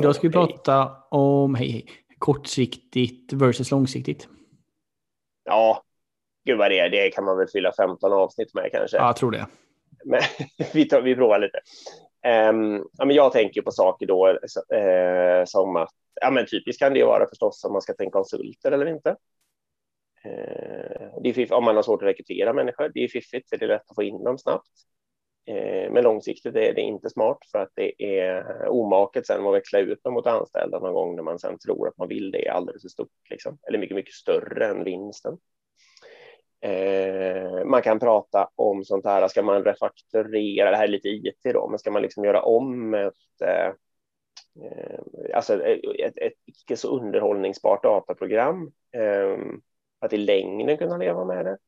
Idag ska vi prata om hej, hej, kortsiktigt versus långsiktigt. Ja, gud vad det är. Det kan man väl fylla 15 avsnitt med kanske. Ja, jag tror det. Men vi, tar, vi provar lite. Um, ja, men jag tänker på saker då uh, som att, ja men typiskt kan det vara förstås om man ska tänka konsulter eller inte. Uh, det är fiff, om man har svårt att rekrytera människor, det är fiffigt, för det är lätt att få in dem snabbt. Eh, men långsiktigt är det inte smart för att det är omaket sen att växla ut dem mot anställda någon gång när man sen tror att man vill det alldeles för stort, liksom. eller mycket, mycket större än vinsten. Eh, man kan prata om sånt här, ska man refakturera, det här är lite IT då, men ska man liksom göra om ett, eh, eh alltså eh, ett, ett icke så underhållningsbart dataprogram, eh, att i längden kunna leva med det.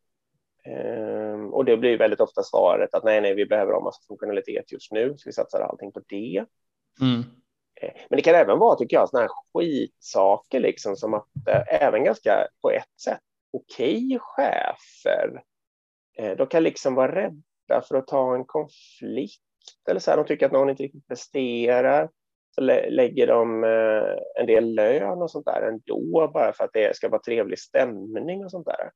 Eh, och det blir väldigt ofta svaret att nej, nej, vi behöver ha massa funktionalitet just nu, så vi satsar allting på det. Mm. Eh, men det kan även vara, tycker jag, såna här skitsaker liksom som att även ganska på ett sätt okej okay chefer. Eh, de kan liksom vara rädda för att ta en konflikt eller så här. De tycker att någon inte riktigt presterar. Så lägger de eh, en del lön och sånt där ändå bara för att det ska vara trevlig stämning och sånt där.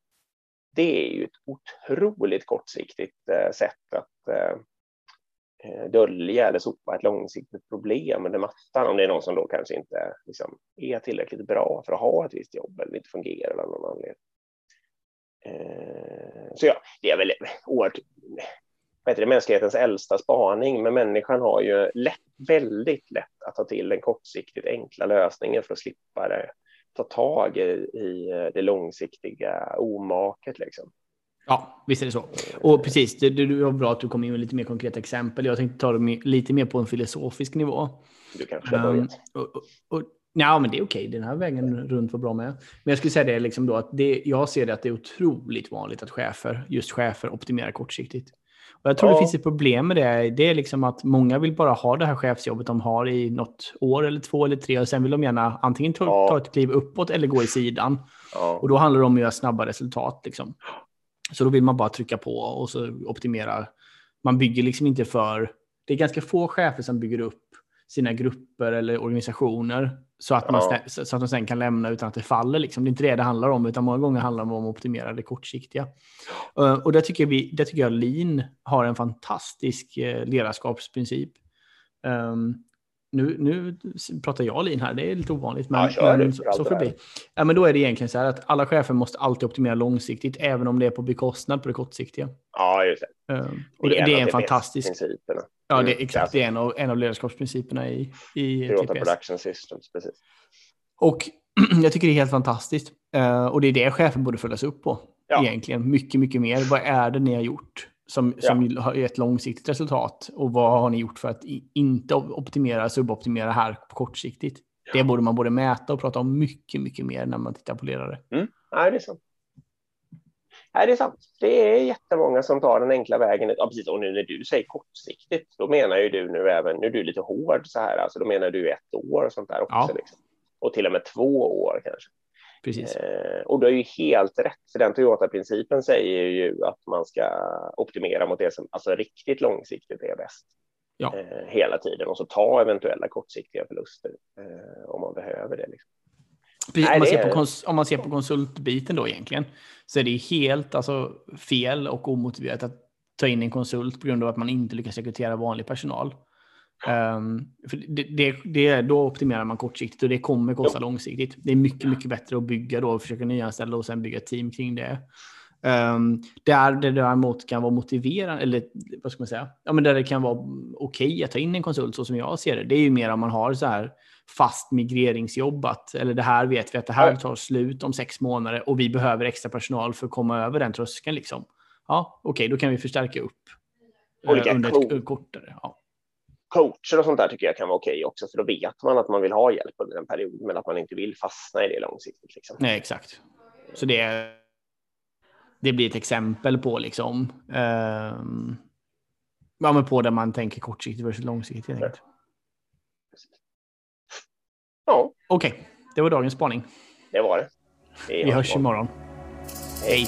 Det är ju ett otroligt kortsiktigt eh, sätt att eh, eh, dölja eller sopa ett långsiktigt problem under mattan om det är någon som då kanske inte liksom, är tillräckligt bra för att ha ett visst jobb eller inte fungerar av någon anledning. Eh, så ja, det är väl oerhört, vad heter det, mänsklighetens äldsta spaning, men människan har ju lätt, väldigt lätt att ta till den kortsiktigt enkla lösningen för att slippa det, ta tag i, i det långsiktiga omaket. Liksom. Ja, visst är det så. Och precis, det, det var bra att du kom in med lite mer konkreta exempel. Jag tänkte ta det lite mer på en filosofisk nivå. Du kanske har um, och, och, Ja, men det är okej. Den här vägen runt var bra med. Men jag skulle säga det liksom då att det, jag ser det att det är otroligt vanligt att chefer, just chefer, optimerar kortsiktigt. Jag tror ja. det finns ett problem med det. Det är liksom att många vill bara ha det här chefsjobbet de har i något år eller två eller tre och sen vill de gärna antingen ta, ja. ta ett kliv uppåt eller gå i sidan. Ja. Och då handlar det om att göra snabba resultat. Liksom. Så då vill man bara trycka på och så optimera. Man bygger liksom inte för... Det är ganska få chefer som bygger upp sina grupper eller organisationer så att, man, ja. så att de sen kan lämna utan att det faller. Liksom. Det är inte det det handlar om, utan många gånger handlar det om att optimera det kortsiktiga. Uh, och där tycker, vi, där tycker jag Lean har en fantastisk uh, ledarskapsprincip. Nu, nu pratar jag Lean här, det är lite ovanligt, men, ja, men så, så förbi. Ja, men då är det egentligen så här att alla chefer måste alltid optimera långsiktigt, även om det är på bekostnad på det kortsiktiga. Ja, just det. Um, och det, det, är en fantastisk... Ja, det, mm, exakt. Det är en av, en av ledarskapsprinciperna i, i Toyota TPS. Production Systems, precis. Och jag tycker det är helt fantastiskt. Uh, och det är det chefen borde följas upp på. Ja. Egentligen mycket, mycket mer. Vad är det ni har gjort som, som ja. har gett långsiktigt resultat? Och vad har ni gjort för att inte optimera, suboptimera här kortsiktigt? Ja. Det borde man både mäta och prata om mycket, mycket mer när man tittar på ledare. Mm. Ja, det är sant. Nej, det är sant. Det är jättemånga som tar den enkla vägen. Ja, precis. Och nu när du säger kortsiktigt, då menar ju du nu även, nu är du lite hård så här, alltså då menar du ett år och sånt där också. Ja. Liksom. Och till och med två år kanske. Precis. Eh, och du har ju helt rätt, för den Toyota-principen säger ju att man ska optimera mot det som alltså riktigt långsiktigt är bäst. Ja. Eh, hela tiden och så ta eventuella kortsiktiga förluster eh, om man behöver det. Liksom. Nej, om, man ser på om man ser på konsultbiten då egentligen så är det helt alltså, fel och omotiverat att ta in en konsult på grund av att man inte lyckas rekrytera vanlig personal. Um, för det, det, det, då optimerar man kortsiktigt och det kommer kosta långsiktigt. Det är mycket, mycket bättre att bygga då och försöka nyanställa och sen bygga team kring det. Um, där det däremot kan vara motiverande, eller vad ska man säga, ja, men där det kan vara okej okay att ta in en konsult så som jag ser det, det är ju mer om man har så här fast migreringsjobbat. Eller det här vet vi att det här tar slut om sex månader och vi behöver extra personal för att komma över den tröskeln. Liksom. Ja, okej, okay, då kan vi förstärka upp Olika under ett kortare. Ja. Coacher och sånt där tycker jag kan vara okej okay också, för då vet man att man vill ha hjälp under en period, men att man inte vill fastna i det långsiktigt. Liksom. Nej, exakt. Så det, det blir ett exempel på liksom, um, ja, men på där man tänker kortsiktigt versus långsiktigt. Ja. Ja. Okej, okay. det var dagens spaning. Det var det. det Vi hörs imorgon. Hej.